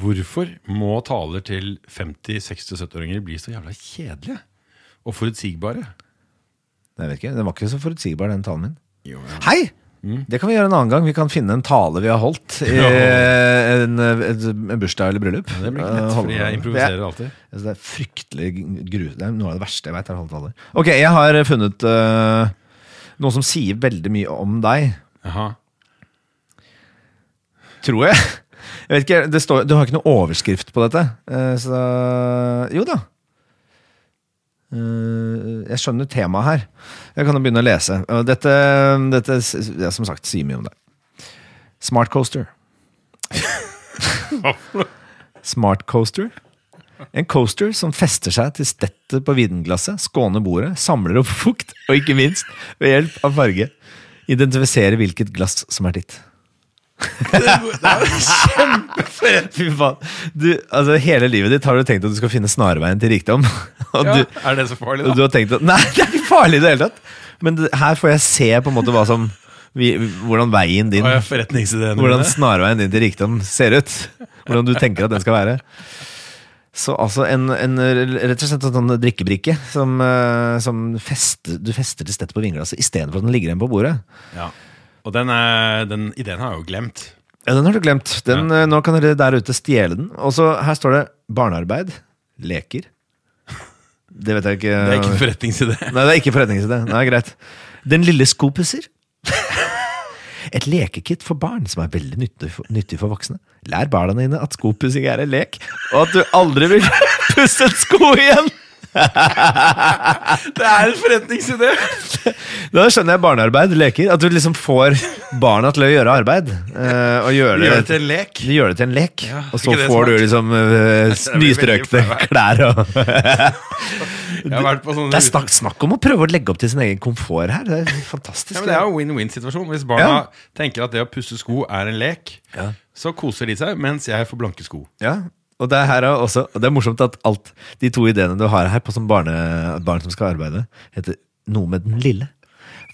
Speaker 1: Hvorfor må taler til 50-, 60-, 70-åringer bli så jævla kjedelige? Og forutsigbare?
Speaker 2: Jeg vet ikke, Den var ikke så forutsigbar, den talen min.
Speaker 1: Jo, ja.
Speaker 2: Hei! Det kan vi gjøre en annen gang. Vi kan finne en tale vi har holdt i [LAUGHS]
Speaker 1: Ja.
Speaker 2: en, et, en bursdag eller bryllup.
Speaker 1: Det blir ikke
Speaker 2: Eh,
Speaker 1: lett,
Speaker 2: holde-
Speaker 1: fordi jeg improviserer alltid.
Speaker 2: Jeg- altså, det er fryktelig gru... Det er noe av det verste jeg vet. er å holde taler. Ok, jeg har funnet uh, noe som sier veldig mye om deg.
Speaker 1: Jaha.
Speaker 2: Tror jeg. Jeg vet ikke, det står, Du har ikke noe overskrift på dette. eh, Så Jo da. Eh, Jeg skjønner temaet her. Jeg kan jo begynne å lese. Dette, dette ja, som sagt sier mye om det. Smart coaster. [LAUGHS] Smart coaster. En coaster som fester seg til stettet på vinglasset, skåner bordet, samler opp fukt, og ikke minst, ved hjelp av farge, identifiserer hvilket glass som er ditt. Fy faen. Du, altså, hele livet ditt har du tenkt at du skal finne snarveien til rikdom. [LAUGHS] Og
Speaker 1: Ja,
Speaker 2: du,
Speaker 1: er det så farlig, da?
Speaker 2: du har tenkt at Nei, det er ikke farlig i det hele tatt! Men det, her får jeg se på en måte hva som vi, Hvordan veien din Hvordan snarveien din til rikdom ser ut. Hvordan du tenker at den skal være. Så altså en, en rett og slett en sånn drikkebrikke som, eh, som fest, du fester til stedet på vinglasset istedenfor at den ligger igjen på bordet.
Speaker 1: Ja. Og den, er, den ideen har jeg jo glemt.
Speaker 2: Ja, Den har du glemt. Den, ja. Nå kan dere der ute stjele den. Og så her står det barnearbeid. Leker? Det vet jeg ikke.
Speaker 1: Det er ikke forretningsidé.
Speaker 2: Nei, det er ikke forretningsidé. Nei, greit. Den lille skopusser. Et lekekit for barn som er veldig nyttig for, nyttig for voksne. Lær barna dine at skopussing er en lek, og at du aldri vil pusse en sko igjen! [LAUGHS]
Speaker 1: Det er en forretningsidé!
Speaker 2: Da skjønner jeg barnearbeid, leker. At du liksom får barna til å gjøre arbeid. eh, og gjøre det,
Speaker 1: Gjør det til en lek.
Speaker 2: Du gjør det til en lek,
Speaker 1: Ja,
Speaker 2: og så får du liksom [LAUGHS] uh, nystrøkte [LAUGHS] klær og Det er snakk, snakk om å prøve å legge opp til sin egen komfort her. Det er fantastisk.
Speaker 1: Ja, men Det er jo win-win-situasjon. Hvis barna
Speaker 2: Ja.
Speaker 1: tenker at det å pusse sko er en lek, så koser de seg, mens jeg får blanke sko.
Speaker 2: Ja, og det, er også, og det er morsomt at alt de to ideene du har her på som barne, barn som skal arbeide, heter noe med den lille.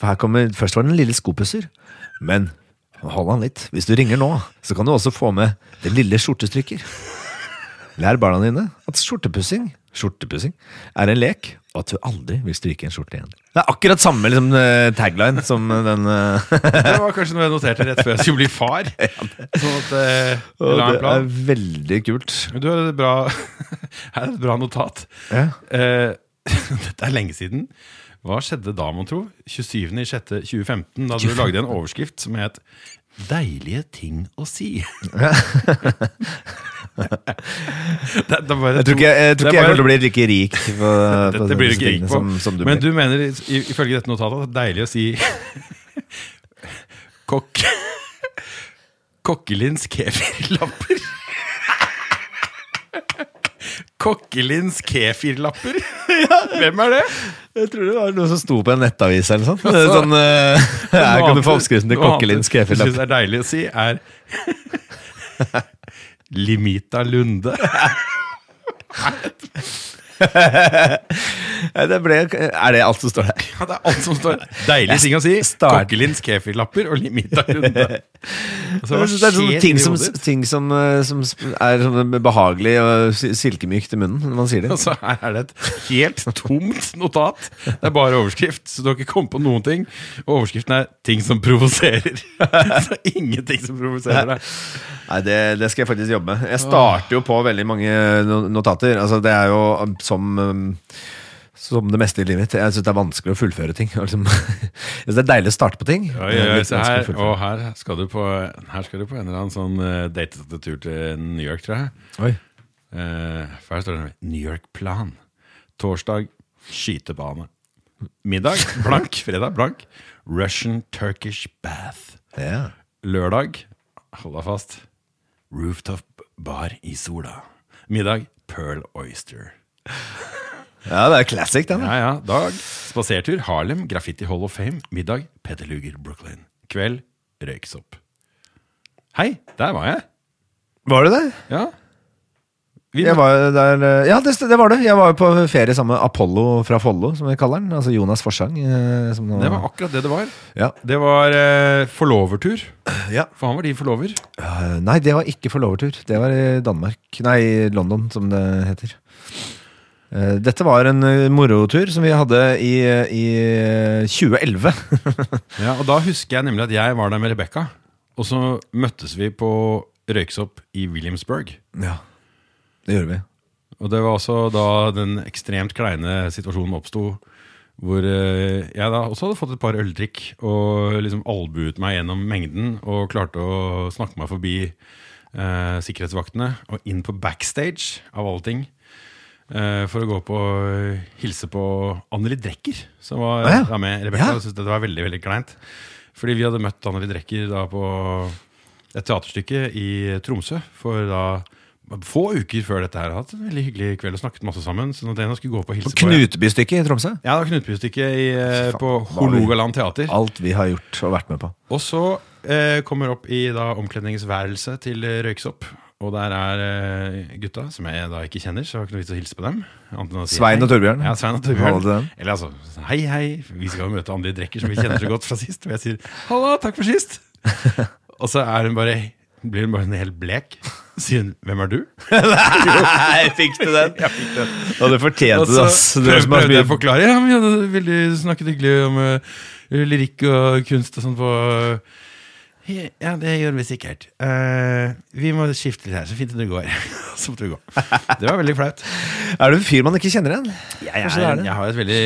Speaker 2: For her kommer, Først var det den lille skopusser, men hold an litt. Hvis du ringer nå, så kan du også få med den lille skjortestrykker. Lær barna dine at skjortepussing skjortepussing er en lek, og at du aldri vil stryke en skjorte igjen. Det er akkurat samme liksom, eh, tagline som den eh, [LAUGHS]
Speaker 1: Det var kanskje noe jeg noterte rett før jeg skulle bli far. [LAUGHS] Sånn at eh,
Speaker 2: det er veldig kult.
Speaker 1: Du har et bra [LAUGHS] Her er et bra notat.
Speaker 2: Ja.
Speaker 1: Eh, dette er lenge siden. Hva skjedde da, mon tro? 27.06.2015, da du lagde en overskrift som het 'Deilige ting å si'. Det, det bare
Speaker 2: Jeg tror ikke jeg, jeg, tror ikke jeg kommer til å bli like rik på, på
Speaker 1: det, blir du ikke rik på.
Speaker 2: Som, som du
Speaker 1: Men
Speaker 2: blir.
Speaker 1: du mener ifølge dette notatet at det er deilig å si [LAUGHS] Kokk Kokkelins kefirlapper. Kokkelins kefirlapper? Hvem er det?
Speaker 2: Jeg tror det var noe som sto på en nettavis eller sånt.
Speaker 1: Altså,
Speaker 2: sånn, Uh, her kan du få oppskriften til kokkelins
Speaker 1: Jeg syns
Speaker 2: kefirlapp.
Speaker 1: det er deilig å si, er Limita Lunde. [LAUGHS]
Speaker 2: Det ble, er det alt som står her?
Speaker 1: Ja, det er alt som står Deilig ting å si.
Speaker 2: Start.
Speaker 1: Kokkelins kefirlapper og Limita Lunde. [LAUGHS] [LAUGHS] Altså, hva
Speaker 2: det er sånne ting som, ting som, eh, som er sånn behagelig og silkemykt i munnen når man sier det.
Speaker 1: Og [LAUGHS] så her er det et helt tomt notat. Det er bare overskrift, så du har ikke kommet på noen ting. Og overskriften er 'ting som provoserer'. [LAUGHS] Så ingenting som provoserer deg.
Speaker 2: Nei, det, det skal jeg faktisk jobbe med. Jeg starter jo på veldig mange notater. Altså, det er jo um, som um, som det meste i livet mitt. Jeg syns det er vanskelig å fullføre ting. Liksom, [LAUGHS] jeg synes det er deilig å starte på ting.
Speaker 1: Ja,
Speaker 2: ja, å
Speaker 1: her, og her skal, du på, her skal du på en eller annen sånn uh, datete tur til New York, tror jeg.
Speaker 2: Oi.
Speaker 1: Uh, for her står det New York-plan. Torsdag skytebane. Middag [LAUGHS] blank. Fredag blank. Russian Turkish bath.
Speaker 2: Ja.
Speaker 1: Lørdag, hold deg fast, rooftop bar i sola. Middag, Pearl Oyster. [LAUGHS]
Speaker 2: ja, det er classic, den.
Speaker 1: Ja, ja. Dag, spasertur, Harlem, Graffiti Hall of Fame. Middag, Petter Luger, Brooklyn. Kveld, røyksopp. Hei, der var jeg.
Speaker 2: Var du det?
Speaker 1: Ja. Vi,
Speaker 2: Jeg var der, eh, ja, det, det var det. Jeg var på ferie sammen med Apollo fra Follo, som vi kaller den. Altså Jonas Forsang. eh, Som nå,
Speaker 1: det var akkurat det det var.
Speaker 2: ja.
Speaker 1: Det var eh, forlovertur.
Speaker 2: Ja.
Speaker 1: For han var din forlover.
Speaker 2: Uh, Nei, det var ikke forlovertur. Det var i Danmark. Nei, London, som det heter. Eh, Dette var en eh, morotur som vi hadde i, i eh, 2011. [LAUGHS]
Speaker 1: Ja, og da husker jeg nemlig at jeg var der med Rebekka. Og så møttes vi på røyksopp i Williamsburg.
Speaker 2: ja, det gjorde vi.
Speaker 1: Og det var også da den ekstremt kleine situasjonen oppsto, hvor jeg da også hadde fått et par øldrikk og liksom albuet meg gjennom mengden og klarte å snakke meg forbi eh, sikkerhetsvaktene og inn på backstage, av alle ting. Eh, for å gå på hilse på Anneli Drecker, som var
Speaker 2: Ah, ja.
Speaker 1: med Rebekka.
Speaker 2: Ja.
Speaker 1: Jeg syntes det var veldig veldig kleint. Fordi vi hadde møtt Anneli Drecker da på et teaterstykke i Tromsø for da få uker før dette her. Hatt en veldig hyggelig kveld og snakket masse sammen. Så når skulle gå på og hilse på
Speaker 2: Knutbystykket i Tromsø.
Speaker 1: Ja, det var Knutbystykket i, eh, på
Speaker 2: Hologaland
Speaker 1: Hålogaland teater.
Speaker 2: Alt vi har gjort og vært med på.
Speaker 1: Og så eh, kommer opp i da omkledningsværelset til eh, Røyksopp. Og der er eh, gutta, som jeg da ikke kjenner, så jeg har ikke noe vits å hilse på dem. si
Speaker 2: Svein og Torbjørn.
Speaker 1: Ja, Svein og Torbjørn. Eller altså, hei, hei, vi skal jo møte André Drekker, som vi kjenner så godt fra sist. Og jeg sier halla, takk for sist. [LAUGHS] Og så hun bare, blir hun bare en helt blek. Sier hun hvem er du? [LAUGHS]
Speaker 2: Nei, fikk du den? [LAUGHS]
Speaker 1: Jeg fikk den.
Speaker 2: Og det fortjente du, ass. Du
Speaker 1: prøv, prøvde jeg å forklare. Ja, men vi hadde veldig snakket hyggelig om uh, lyrikk og kunst og sånn på Ja, det gjør vi sikkert. Uh, vi må skifte litt her, så fint det går. [LAUGHS] så måtte vi gå. Det var veldig flaut. [LAUGHS]
Speaker 2: Er du en fyr man ikke kjenner igjen?
Speaker 1: Jeg,
Speaker 2: er
Speaker 1: jeg har et veldig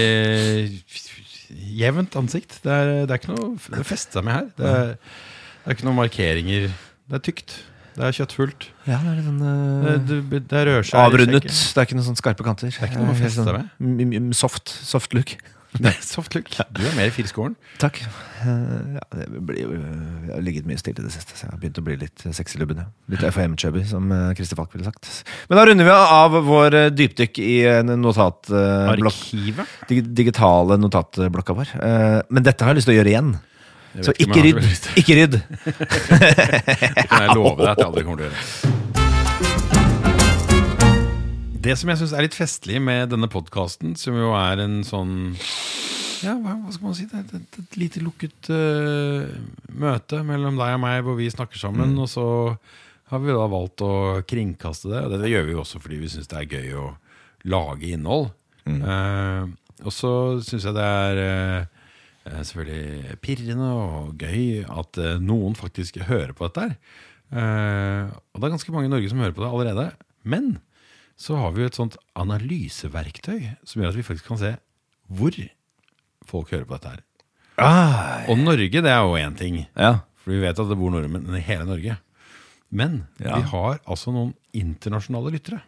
Speaker 1: jevnt ansikt. Det er, det er ikke noe Det fester seg med her. Det er, det er ikke noen markeringer. Det er tykt. Det er kjøttfullt.
Speaker 2: Ja, det er litt uh,
Speaker 1: Det,
Speaker 2: eh,
Speaker 1: det, det er rødskjær
Speaker 2: Avrundet. Det er ikke noen sånne skarpe kanter. Det
Speaker 1: er ikke noe å feste
Speaker 2: med. Soft, soft look.
Speaker 1: Det soft look. Du er mer firskåren.
Speaker 2: Takk. Uh, Ja, det blir jo, jeg har ligget mye stille i det siste, så jeg har begynt å bli litt sexylubben. Ja. Litt FHM-chubby, som eh, Christer Falk ville sagt. Men da runder vi av vår eh, dypdykk i en notatblokk.
Speaker 1: Arkivet.
Speaker 2: dig- digitale notatblokka vår. Uh, Men dette har jeg lyst til å gjøre igjen. Så ikke rydd. Ikke [LAUGHS] rydd.
Speaker 1: Det kan jeg love deg at jeg aldri kommer til å gjøre. Det som jeg syns er litt festlig med denne podkasten, som jo er en sånn ja, hva, skal man si? Det er et, et, lite lukket uh, møte mellom deg og meg hvor vi snakker sammen. Og så har vi da valgt å kringkaste det. Og det, gjør vi jo også fordi vi syns det er gøy å lage innhold. Eh, og så syns jeg det er eh, selvfølgelig pirrende og gøy at noen faktisk hører på dette her. Og det er ganske mange i Norge som hører på det allerede. Men så har vi jo et sånt analyseverktøy som gjør at vi faktisk kan se hvor folk hører på dette her.
Speaker 2: Ah,
Speaker 1: Og Norge, det er jo én ting.
Speaker 2: ja.
Speaker 1: For vi vet at det bor nordmenn i hele Norge. Men
Speaker 2: Ja.
Speaker 1: vi har altså noen internasjonale lyttere.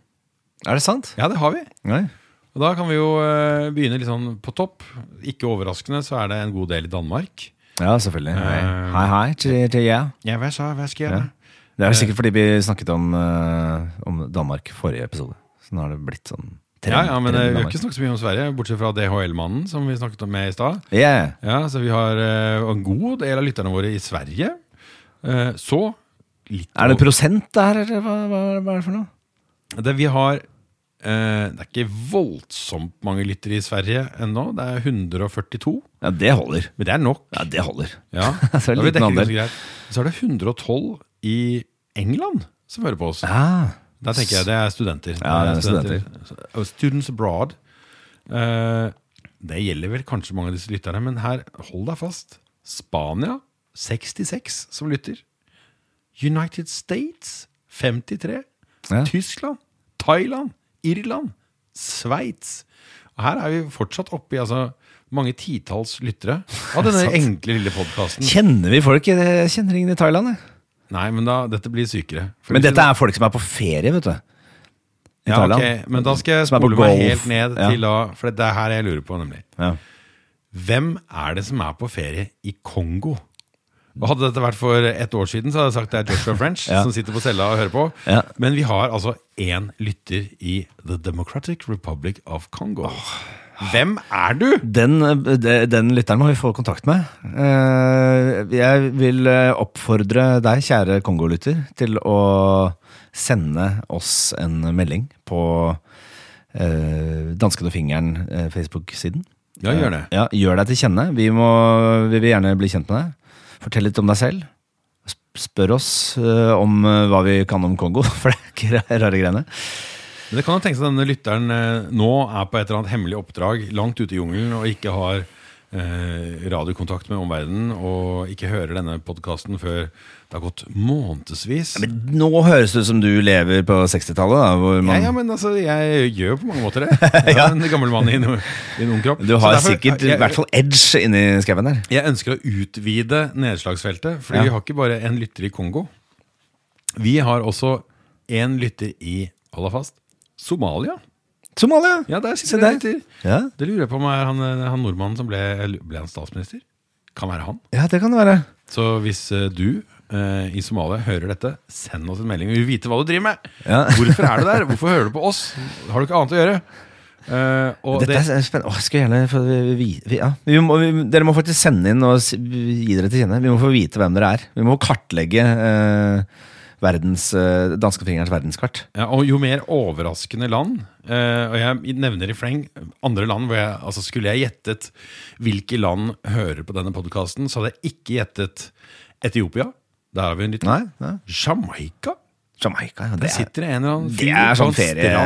Speaker 2: Er det sant?
Speaker 1: Ja, det har vi.
Speaker 2: Nei.
Speaker 1: Og da kan vi jo eh, begynne litt sånn på topp. Ikke overraskende så er det en god del i Danmark.
Speaker 2: Ja, selvfølgelig. Hei,
Speaker 1: Eh,
Speaker 2: hei, hei til, til.
Speaker 1: Ja, hva sa, hva skal jeg gjøre?
Speaker 2: Det er sikkert fordi vi snakket om, eh, om Danmark forrige episode. Så nå har det blitt sånn
Speaker 1: Ja, ja, men eh, vi har ikke snakket så mye om Sverige, bortsett fra DHL-mannen, som vi snakket om med i stad.
Speaker 2: Yeah.
Speaker 1: Ja, så vi har uh, en god del av lytterne våre i Sverige. Uh, så litt
Speaker 2: Er det prosent der, eller hva, hva, hva er det for noe?
Speaker 1: det, Vi har Uh, Det er ikke voldsomt mange lyttere i Sverige ennå. Det er 142.
Speaker 2: Ja, det holder.
Speaker 1: Men det er nok.
Speaker 2: Ja, det holder.
Speaker 1: Ja, [LAUGHS]
Speaker 2: Så er det
Speaker 1: greit. Så er det 112 i England som hører på oss.
Speaker 2: Ah,
Speaker 1: Da tenker jeg det er studenter.
Speaker 2: Ja, det er studenter.
Speaker 1: Students abroad. Uh, det gjelder vel kanskje mange av disse lytterne, men her, hold deg fast. Spania 66 som lytter. United States 53.
Speaker 2: Ja.
Speaker 1: Tyskland, Thailand, Irland, Sveits. Og her er vi fortsatt oppe i altså, mange titalls lyttere av [LAUGHS] denne enkle lille podkasten.
Speaker 2: Kjenner vi folk? Jeg kjenner ingen i Thailand. Jeg.
Speaker 1: Nei, men da, dette blir sykere. For
Speaker 2: Men
Speaker 1: hvis
Speaker 2: dette
Speaker 1: vi-
Speaker 2: er folk som er på ferie, vet du. I
Speaker 1: ja,
Speaker 2: Thailand.
Speaker 1: ok, Men da skal jeg
Speaker 2: Som er på
Speaker 1: spole meg
Speaker 2: golf.
Speaker 1: helt ned
Speaker 2: Ja.
Speaker 1: til da For det er her jeg lurer på, nemlig.
Speaker 2: Ja.
Speaker 1: Hvem er det som er på ferie i Kongo? Og Hadde dette vært for et år siden, så hadde jeg sagt det er Joshua [LAUGHS] French
Speaker 2: Ja.
Speaker 1: som sitter på cella og hører på.
Speaker 2: Ja.
Speaker 1: Men vi har altså én lytter i The Democratic Republic of Congo. Hvem er du?
Speaker 2: Den, den lytteren må vi få kontakt med. Eh, Jeg vil eh, oppfordre deg, kjære Kongo-lytter, til å sende oss en melding på eh, Dansken og fingeren Facebook-siden.
Speaker 1: Ja, gjør det.
Speaker 2: Ja, gjør deg til kjenne. Vi, må, vi vil gjerne bli kjent med deg. Fortell litt om deg selv. Spør oss om hva vi kan om Kongo, [LAUGHS] for det er ikke rare greiene.
Speaker 1: Men det kan jo tenke seg at denne lytteren eh, nå er på et eller annet hemmelig oppdrag langt ute i jungelen og ikke har eh, radiokontakt med omverdenen og ikke hører denne podkasten før det har gått månedsvis.
Speaker 2: Men nå høres det ut som du lever på 60-tallet. man...
Speaker 1: ja, ja, men altså, jeg gjør på mange måter det. [LAUGHS] Jeg er en gammel mann i en, i en ung kropp.
Speaker 2: Du har
Speaker 1: derfor-
Speaker 2: sikkert i hvert fall edge inni skauen der.
Speaker 1: Jeg ønsker å utvide nedslagsfeltet, Fordi
Speaker 2: Ja.
Speaker 1: vi har ikke bare en lytter i Kongo. Vi har også en lytter i, hold deg fast, Somalia.
Speaker 2: Somalia!
Speaker 1: Ja, der sitter det
Speaker 2: der. Ja.
Speaker 1: Det lurer jeg på om er han, eh, han nordmannen som ble, ble han statsminister. Kan være han.
Speaker 2: ja, det kan det være.
Speaker 1: Så hvis eh, du eh, i Somalia hører dette, send oss en melding. Vi vil vite hva du driver med.
Speaker 2: Ja. [LAUGHS]
Speaker 1: Hvorfor er du der? Hvorfor hører du på oss? Har du ikke annet å gjøre? Uh,
Speaker 2: Dette
Speaker 1: det,
Speaker 2: er spennende. Åh, skal gjerne få vi, vi, ja. vi må, vi, Dere må faktisk sende inn og gi dere til kjenne. Vi må få vite hvem dere er. Vi må kartlegge eh, verdens, eh, danskefingerens verdenskart.
Speaker 1: ja, og jo mer overraskende land eh, Og jeg nevner i fleng andre land hvor jeg altså Skulle jeg gjettet hvilke land hører på denne podkasten, så hadde jeg ikke gjettet Etiopia. Der har vi en liten.
Speaker 2: Nei, nei.
Speaker 1: Jamaica.
Speaker 2: Jamaica. Ja,
Speaker 1: det,
Speaker 2: det, er,
Speaker 1: sitter en eller annen
Speaker 2: det er sånn ferie,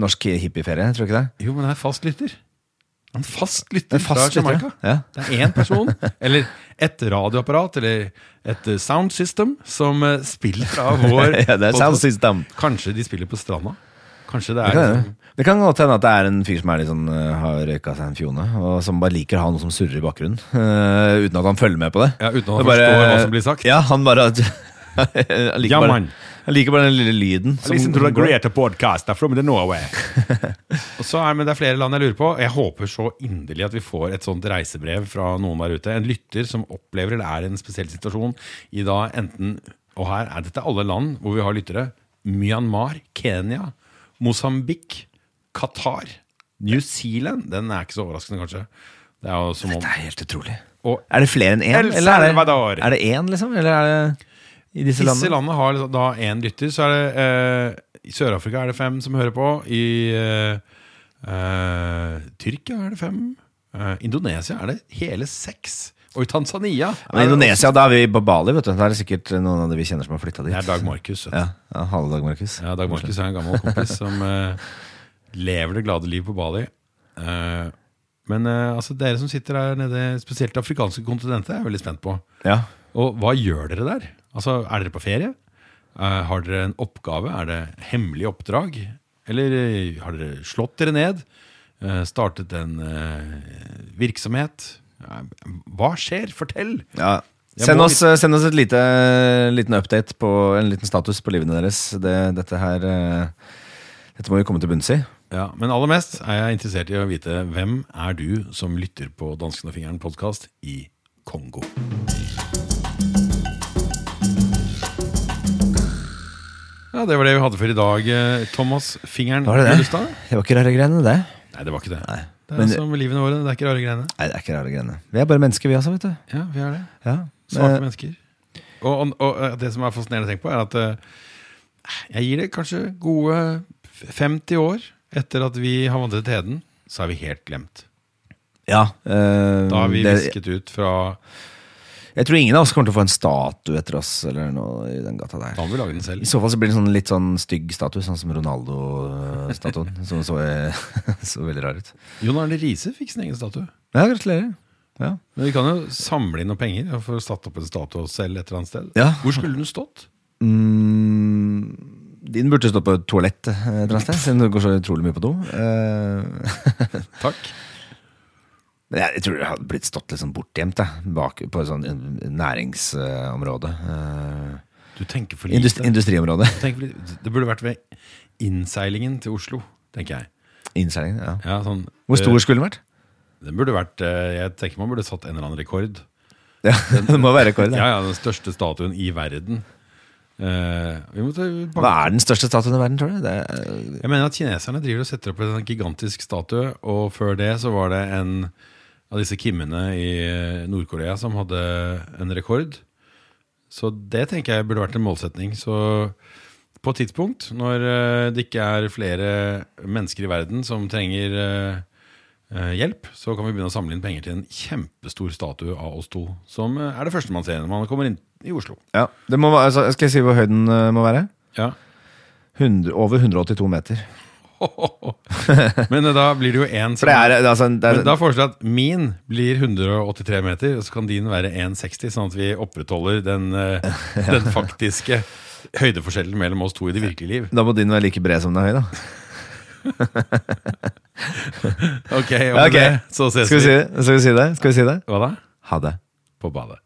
Speaker 2: norsk hippieferie, tror du ikke det?
Speaker 1: Jo, men det er fast lytter. En fast lytter
Speaker 2: En fast
Speaker 1: fra Jamaica.
Speaker 2: ja.
Speaker 1: Det er én person, [LAUGHS] eller et radioapparat, eller et eh, sound system, som eh, spiller fra [LAUGHS] vår
Speaker 2: Ja, det er sound system.
Speaker 1: Kanskje de spiller på stranda? Kanskje det
Speaker 2: Det
Speaker 1: er
Speaker 2: kan,
Speaker 1: liksom,
Speaker 2: det kan godt hende at det er en fyr som er litt sånn, øh, har røyka seg en fjone, og som bare liker å ha noe som surrer i bakgrunnen, Uh, [LAUGHS] uten at han følger med på det.
Speaker 1: Ja, uten at han
Speaker 2: bare-
Speaker 1: forstår hva som blir sagt.
Speaker 2: Ja, han bare bare, han liker bare den lille lyden. som- som går.
Speaker 1: podcast from the Norway. [LAUGHS] Og så er, men det er flere land jeg lurer på. Jeg håper så inderlig at vi får et sånt reisebrev fra noen der ute. En lytter som opplever eller er i en spesiell situasjon i da enten Og her er dette alle land hvor vi har lyttere. Myanmar, Kenya, Mosambik, Qatar, New Zealand. Den er ikke så overraskende, kanskje. Det er jo som om
Speaker 2: dette er helt utrolig.
Speaker 1: Og
Speaker 2: Er det flere enn én?
Speaker 1: El
Speaker 2: eller er det, er det én, liksom? Eller er det i disse
Speaker 1: Disse
Speaker 2: landene?
Speaker 1: landene har liksom da én lytter. Så er det eh, I Sør-Afrika er det fem som hører på. I eh, eh, Tyrkia er det fem. Eh, Indonesia er det hele seks. Og i Tanzania
Speaker 2: Men I Indonesia, da er vi på Bali, vet du. Da er det sikkert noen av de vi kjenner som har flytta dit.
Speaker 1: Det er Dag Markus.
Speaker 2: Ja, ja halve Dag Markus.
Speaker 1: Ja, Dag Markus er en gammel kompis som eh, lever det glade liv på Bali. Eh, men eh, altså dere som sitter der nede, spesielt det afrikanske kontinentet, er jeg veldig spent på.
Speaker 2: Ja.
Speaker 1: Og hva gjør dere der? Altså, Er dere på ferie? Eh, har dere en oppgave? Er det hemmelig oppdrag? Eller eh, har dere slått dere ned? Eh, startet en virksomhet? Hva skjer? Fortell!
Speaker 2: Ja. Send oss, send oss et lite, liten update på en liten status på livene deres. Det, dette her Dette må vi komme til bunns i.
Speaker 1: Ja, Men aller mest er jeg interessert i å vite hvem er du som lytter på Dansken og fingeren podkast i Kongo? Ja, Det var det vi hadde for i dag. eh, Thomas Fingeren
Speaker 2: Var det det?
Speaker 1: Gullestad.
Speaker 2: Det var ikke rare greiene, det.
Speaker 1: Nei, det var ikke det.
Speaker 2: Nei.
Speaker 1: Det er
Speaker 2: Men-
Speaker 1: som livene våre. Det er ikke rare greiene.
Speaker 2: Nei, det er ikke rare greiene. Vi er bare mennesker, vi også, vet du.
Speaker 1: Ja, vi er det.
Speaker 2: Ja.
Speaker 1: Svake
Speaker 2: Eh,
Speaker 1: mennesker. Og, og, og eh, det som er fascinerende å tenke på, er at uh, jeg gir det kanskje gode 50 år etter at vi har vandret heden, så er vi helt glemt.
Speaker 2: ja eh,
Speaker 1: Da har vi
Speaker 2: det,
Speaker 1: visket ut fra
Speaker 2: Jeg tror ingen av oss kommer til å få en statue etter oss, eller noe i den gata der.
Speaker 1: Da må vi lage den selv.
Speaker 2: I så fall så blir det en sånn litt sånn stygg statue, sånn som Ronaldo-statuen. [LAUGHS] som så, [LAUGHS] så veldig rar ut.
Speaker 1: Jon Arne Riise fikk sin egen statue.
Speaker 2: Ja, gratulerer. Ja.
Speaker 1: Men vi kan jo samle inn noen penger og få satt opp en statue selv et eller annet sted.
Speaker 2: Ja.
Speaker 1: Hvor skulle den stått?
Speaker 2: Mm, din burde stå på toalettet eh, et eller annet sted, siden du går så utrolig mye på do. Eh, [LAUGHS]
Speaker 1: Takk.
Speaker 2: Men jeg, jeg tror det hadde blitt stått litt sånn bortgjemt bak, på et sånn eh, næringsområde. Eh,
Speaker 1: Du tenker for lite.
Speaker 2: industri, industriområde.
Speaker 1: For lite. Det burde vært ved innseilingen til Oslo, tenker jeg.
Speaker 2: Innseilingen, ja.
Speaker 1: Ja, sånn,
Speaker 2: Hvor stor
Speaker 1: eh,
Speaker 2: skulle den vært?
Speaker 1: Den burde vært eh, Jeg tenker man burde satt en eller annen rekord.
Speaker 2: Ja, [LAUGHS] det må være rekord.
Speaker 1: Ja,
Speaker 2: Ja.
Speaker 1: Den største statuen i verden. Uh,
Speaker 2: Hva er den største statuen i verden, tror du? Det er,
Speaker 1: Jeg mener at kineserne driver og setter opp en gigantisk statue, og før det så var det en av disse kimmene i Nord-Korea som hadde en rekord. Så det tenker jeg burde vært en målsetning. Så på et tidspunkt, når eh, det ikke er flere mennesker i verden som trenger eh, eh, hjelp, så kan vi begynne å samle inn penger til en kjempestor statue av oss to. Som eh, er det første man ser når man kommer inn i Oslo.
Speaker 2: ja, det må, altså, skal jeg si hvor høyden eh, må være?
Speaker 1: Ja.
Speaker 2: 100, over 182 meter. [LAUGHS]
Speaker 1: Men da blir det jo én
Speaker 2: det er, altså, er
Speaker 1: Men da foreslår jeg at min blir 183 meter, og så kan din være 160, sånn at vi opprettholder den, eh, den [LAUGHS] faktiske høydeforskjellen mellom oss to i det virkelige liv.
Speaker 2: Da må din være like bred som den er høy, da. [LAUGHS]
Speaker 1: Ok, med det så ses
Speaker 2: vi? Skal vi si det? Skal vi si det?
Speaker 1: Hva da?
Speaker 2: Ha det.
Speaker 1: På badet.